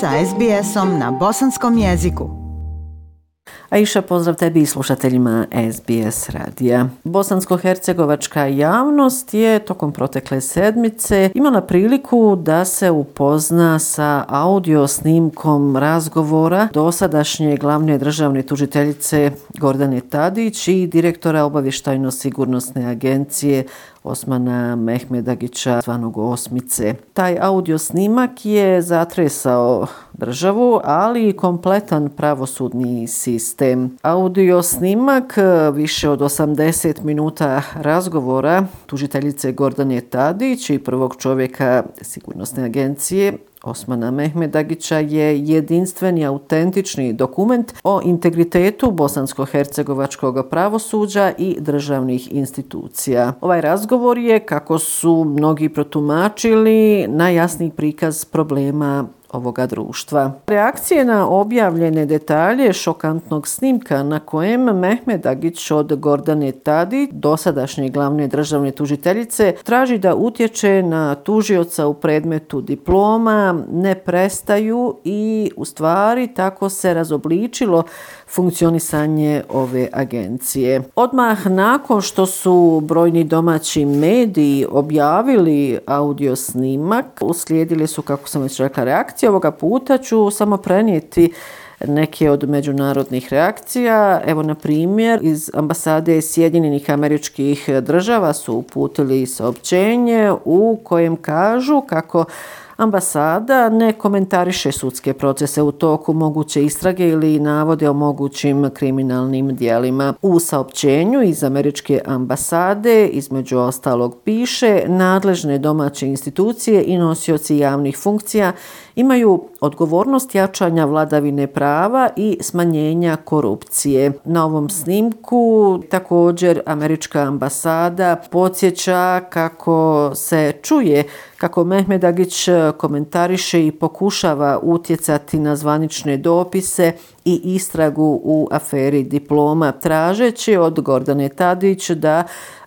sa SBS-om na bosanskom jeziku. Aisha, pozdrav tebi i slušateljima SBS radija. Bosansko-hercegovačka javnost je tokom protekle sedmice imala priliku da se upozna sa audio snimkom razgovora dosadašnje glavne državne tužiteljice Gordane Tadić i direktora obavještajno-sigurnosne agencije Osmana Mehmedagića, zvanog Osmice. Taj audio snimak je zatresao državu, ali i kompletan pravosudni sistem. Audio snimak više od 80 minuta razgovora tužiteljice Gordane Tadić i prvog čovjeka sigurnosne agencije Osmana Mehmedagića je jedinstveni autentični dokument o integritetu bosansko-hercegovačkog pravosuđa i državnih institucija. Ovaj razgovor je, kako su mnogi protumačili, najjasniji prikaz problema ovoga društva. Reakcije na objavljene detalje šokantnog snimka na kojem Mehmed Agić od Gordane Tadi, dosadašnje glavne državne tužiteljice, traži da utječe na tužioca u predmetu diploma, ne prestaju i u stvari tako se razobličilo funkcionisanje ove agencije. Odmah nakon što su brojni domaći mediji objavili audio snimak, uslijedili su, kako sam već rekla, reakcije. Ovoga puta ću samo prenijeti neke od međunarodnih reakcija. Evo, na primjer, iz ambasade Sjedinjenih američkih država su uputili saopćenje u kojem kažu kako Ambasada ne komentariše sudske procese u toku moguće istrage ili navode o mogućim kriminalnim dijelima. U saopćenju iz američke ambasade između ostalog piše nadležne domaće institucije i nosioci javnih funkcija imaju odgovornost jačanja vladavine prava i smanjenja korupcije. Na ovom snimku također američka ambasada podsjeća kako se čuje kako Mehmed Agić komentariše i pokušava utjecati na zvanične dopise i istragu u aferi diploma, tražeći od Gordane Tadić da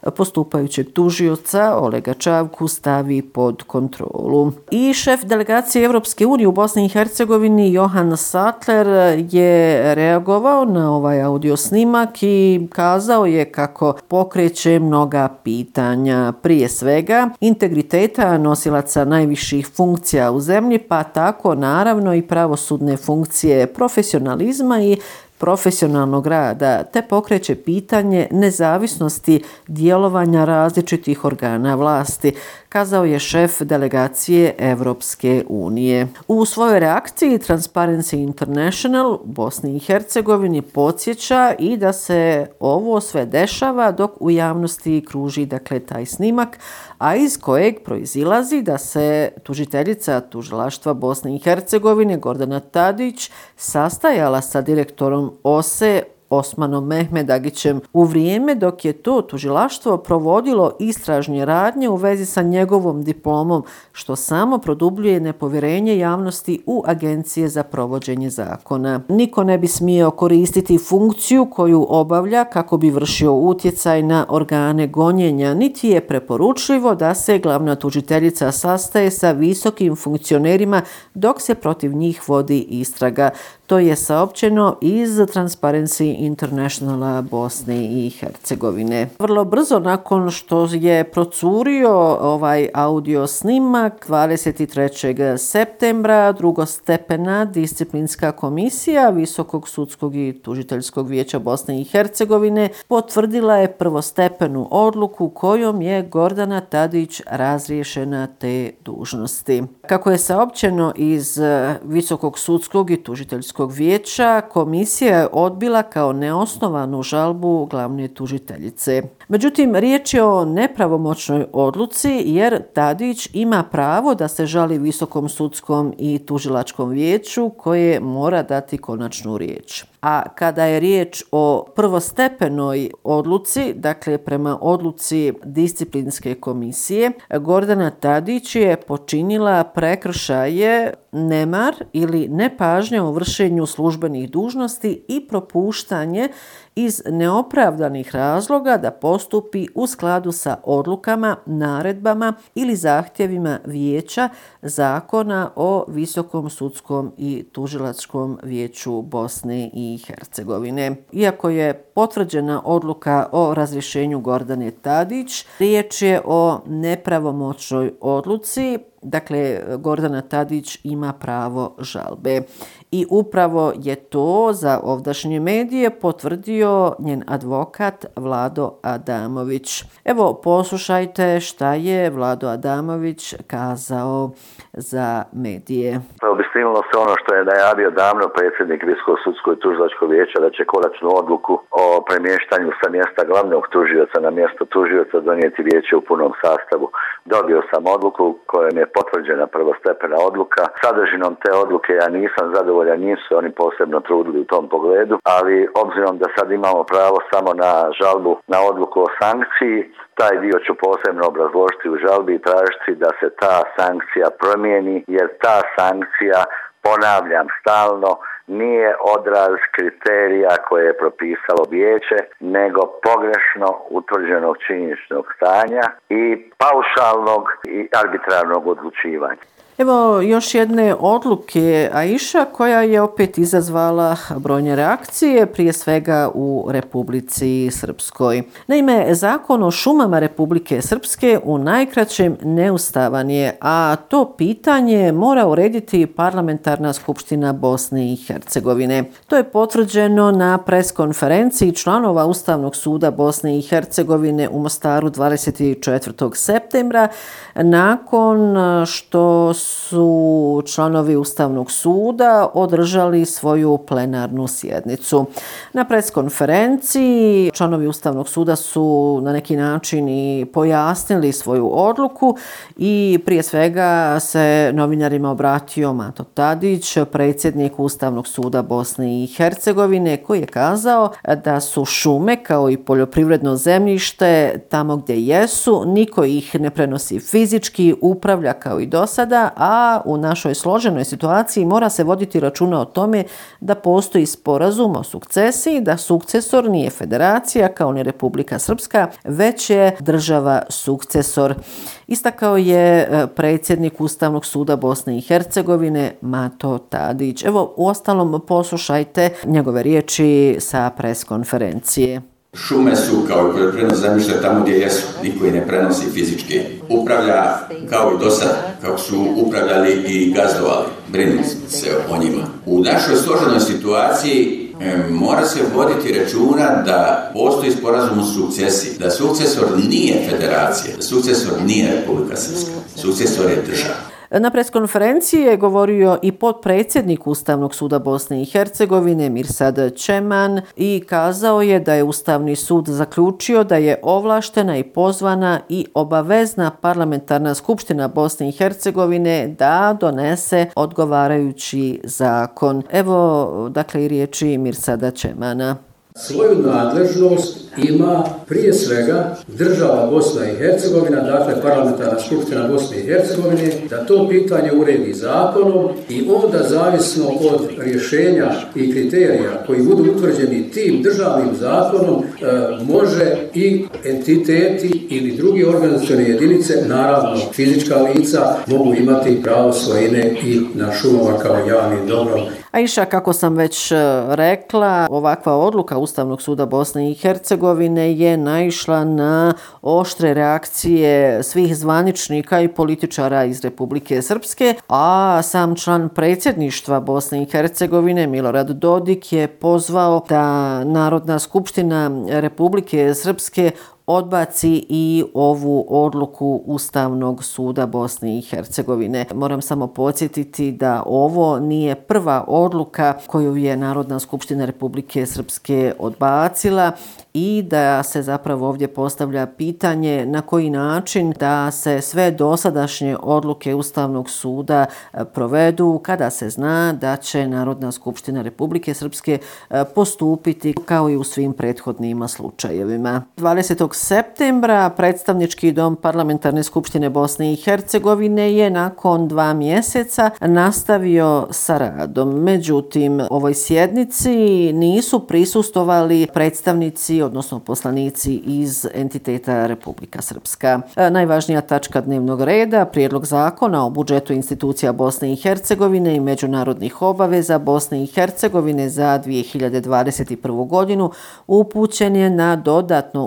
postupajućeg tužioca Olega Čavku stavi pod kontrolu. I šef delegacije Evropske unije u Bosni i Hercegovini Johan Sattler je reagovao na ovaj audio snimak i kazao je kako pokreće mnoga pitanja. Prije svega, integriteta nosilaca najviših funkcija u zemlji, pa tako naravno i pravosudne funkcije profesionalizma i profesionalnog rada te pokreće pitanje nezavisnosti djelovanja različitih organa vlasti, kazao je šef delegacije Evropske unije. U svojoj reakciji Transparency International u Bosni i Hercegovini podsjeća i da se ovo sve dešava dok u javnosti kruži dakle taj snimak, a iz kojeg proizilazi da se tužiteljica tužilaštva Bosne i Hercegovine Gordana Tadić sastajala sa direktorom OSE Osmanom Mehmedagićem u vrijeme dok je to tužilaštvo provodilo istražnje radnje u vezi sa njegovom diplomom, što samo produbljuje nepovjerenje javnosti u agencije za provođenje zakona. Niko ne bi smio koristiti funkciju koju obavlja kako bi vršio utjecaj na organe gonjenja, niti je preporučljivo da se glavna tužiteljica sastaje sa visokim funkcionerima dok se protiv njih vodi istraga. To je saopćeno iz Transparency Internationala Bosne i Hercegovine. Vrlo brzo nakon što je procurio ovaj audio snimak 23. septembra drugostepena disciplinska komisija Visokog sudskog i tužiteljskog vijeća Bosne i Hercegovine potvrdila je prvostepenu odluku kojom je Gordana Tadić razriješena te dužnosti. Kako je saopćeno iz Visokog sudskog i tužiteljskog Sudskog vijeća komisija je odbila kao neosnovanu žalbu glavne tužiteljice. Međutim, riječ je o nepravomoćnoj odluci jer Tadić ima pravo da se žali Visokom sudskom i tužilačkom vijeću koje mora dati konačnu riječ. A kada je riječ o prvostepenoj odluci, dakle prema odluci disciplinske komisije, Gordana Tadić je počinila prekršaje nemar ili nepažnja u vršenju službenih dužnosti i propuštanje iz neopravdanih razloga da postupi u skladu sa odlukama, naredbama ili zahtjevima vijeća zakona o Visokom sudskom i tužilačkom vijeću Bosne i Hercegovine. Iako je potvrđena odluka o razrješenju Gordane Tadić, riječ je o nepravomoćnoj odluci Dakle, Gordana Tadić ima pravo žalbe. I upravo je to za ovdašnje medije potvrdio njen advokat Vlado Adamović. Evo, poslušajte šta je Vlado Adamović kazao za medije. Obistinilo se ono što je najavio davno predsjednik Visokog sudskog i tužilačkog vijeća da će konačnu odluku o premještanju sa mjesta glavnog tužioca na mjesto tužioca donijeti vijeće u punom sastavu. Dobio sam odluku kojom je potvrđena prvostepena odluka. Sadržinom te odluke ja nisam zadovoljan, nisu se oni posebno trudili u tom pogledu, ali obzirom da sad imamo pravo samo na žalbu na odluku o sankciji, taj dio ću posebno obrazložiti u žalbi i tražiti da se ta sankcija promijeni, jer ta sankcija, ponavljam stalno, nije odraz kriterija koje je propisalo vijeće, nego pogrešno utvrđenog činjeničnog stanja i paušalnog i arbitrarnog odlučivanja. Evo još jedne odluke Aisha koja je opet izazvala brojne reakcije, prije svega u Republici Srpskoj. Naime, zakon o šumama Republike Srpske u najkraćem neustavan je, a to pitanje mora urediti parlamentarna skupština Bosne i Hercegovine. To je potvrđeno na preskonferenciji članova Ustavnog suda Bosne i Hercegovine u Mostaru 24. septembra, nakon što su su članovi Ustavnog suda održali svoju plenarnu sjednicu. Na preskonferenciji članovi Ustavnog suda su na neki način i pojasnili svoju odluku i prije svega se novinarima obratio Mato Tadić, predsjednik Ustavnog suda Bosne i Hercegovine, koji je kazao da su šume kao i poljoprivredno zemljište tamo gdje jesu, niko ih ne prenosi fizički, upravlja kao i do sada, a u našoj složenoj situaciji mora se voditi računa o tome da postoji sporazum o sukcesiji, da sukcesor nije federacija kao ni Republika Srpska, već je država sukcesor. Istakao je e, predsjednik Ustavnog suda Bosne i Hercegovine Mato Tadić. Evo, u ostalom poslušajte njegove riječi sa preskonferencije. Šume su kao i poljoprivredno zemljište tamo gdje jesu, niko ih ne prenosi fizički. Upravlja kao i do sad, kako su upravljali i gazdovali, brinu se o njima. U našoj složenoj situaciji e, mora se voditi računa da postoji sporazum u sukcesi, da sukcesor nije federacija, da sukcesor nije Republika Srpska, sukcesor je država. Na preskonferenciji je govorio i podpredsjednik Ustavnog suda Bosne i Hercegovine Mirsad Čeman i kazao je da je Ustavni sud zaključio da je ovlaštena i pozvana i obavezna parlamentarna skupština Bosne i Hercegovine da donese odgovarajući zakon. Evo, dakle, i riječi Mirsada Čemana. Svoju nadležnost ima prije svega država Bosna i Hercegovina, dakle parlamentarna skupština Bosne i Hercegovine, da to pitanje uredi zakonom i onda zavisno od rješenja i kriterija koji budu utvrđeni tim državnim zakonom, e, može i entiteti ili drugi organizacijone jedinice, naravno fizička lica, mogu imati pravo svojine i na šumova kao javni dobrom A iša, kako sam već e, rekla, ovakva odluka Ustavnog suda Bosne i Hercegovine je naišla na oštre reakcije svih zvaničnika i političara iz Republike Srpske, a sam član predsjedništva Bosne i Hercegovine, Milorad Dodik, je pozvao da Narodna skupština Republike Srpske odbaci i ovu odluku Ustavnog suda Bosne i Hercegovine. Moram samo podsjetiti da ovo nije prva odluka koju je Narodna skupština Republike Srpske odbacila i da se zapravo ovdje postavlja pitanje na koji način da se sve dosadašnje odluke Ustavnog suda e, provedu kada se zna da će Narodna skupština Republike Srpske e, postupiti kao i u svim prethodnim slučajevima. 20 septembra predstavnički dom Parlamentarne skupštine Bosne i Hercegovine je nakon dva mjeseca nastavio sa radom. Međutim, ovoj sjednici nisu prisustovali predstavnici, odnosno poslanici iz entiteta Republika Srpska. E, najvažnija tačka dnevnog reda, prijedlog zakona o budžetu institucija Bosne i Hercegovine i međunarodnih obaveza Bosne i Hercegovine za 2021. godinu upućen je na dodatno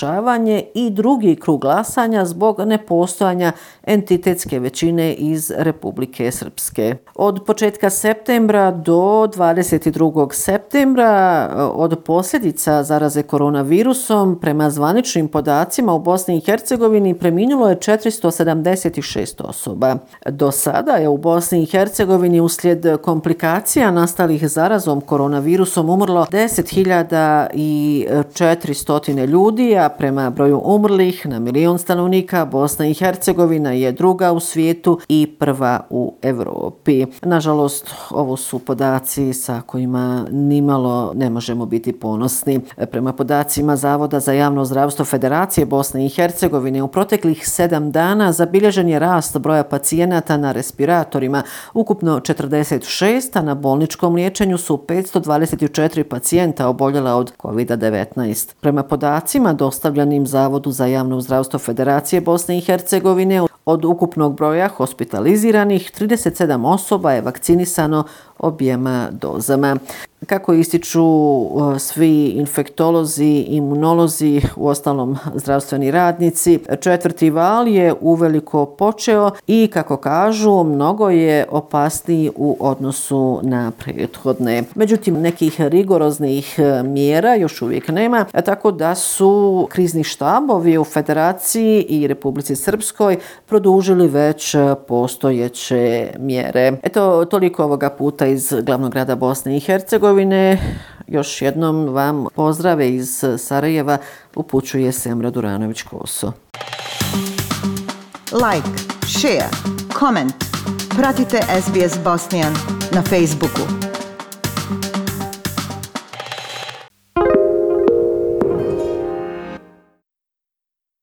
usaglašavanje i drugi krug glasanja zbog nepostojanja entitetske većine iz Republike Srpske. Od početka septembra do 22. septembra od posljedica zaraze koronavirusom prema zvaničnim podacima u Bosni i Hercegovini preminulo je 476 osoba. Do sada je u Bosni i Hercegovini uslijed komplikacija nastalih zarazom koronavirusom umrlo 10.400 ljudi, a prema broju umrlih na milion stanovnika Bosna i Hercegovina je druga u svijetu i prva u Evropi. Nažalost, ovo su podaci sa kojima nimalo ne možemo biti ponosni. Prema podacima Zavoda za javno zdravstvo Federacije Bosne i Hercegovine u proteklih sedam dana zabilježen je rast broja pacijenata na respiratorima, ukupno 46, a na bolničkom liječenju su 524 pacijenta oboljela od COVID-19. Prema podacima dostavljanim Zavodu za javno zdravstvo Federacije Bosne i Hercegovine, od ukupnog broja hospitaliziranih, 37 osoba je vakcinisano objema dozama. Kako ističu e, svi infektolozi, imunolozi, u ostalom zdravstveni radnici, četvrti val je uveliko počeo i, kako kažu, mnogo je opasniji u odnosu na prethodne. Međutim, nekih rigoroznih e, mjera još uvijek nema, e, tako da su krizni štabovi u Federaciji i Republici Srpskoj produžili već postojeće mjere. Eto, toliko ovoga puta iz glavnog grada Bosne i Hercegovine. Još jednom vam pozdrave iz Sarajeva upućuje Semra Duranović-Koso. Like, share, comment. Pratite SBS Bosnian na Facebooku.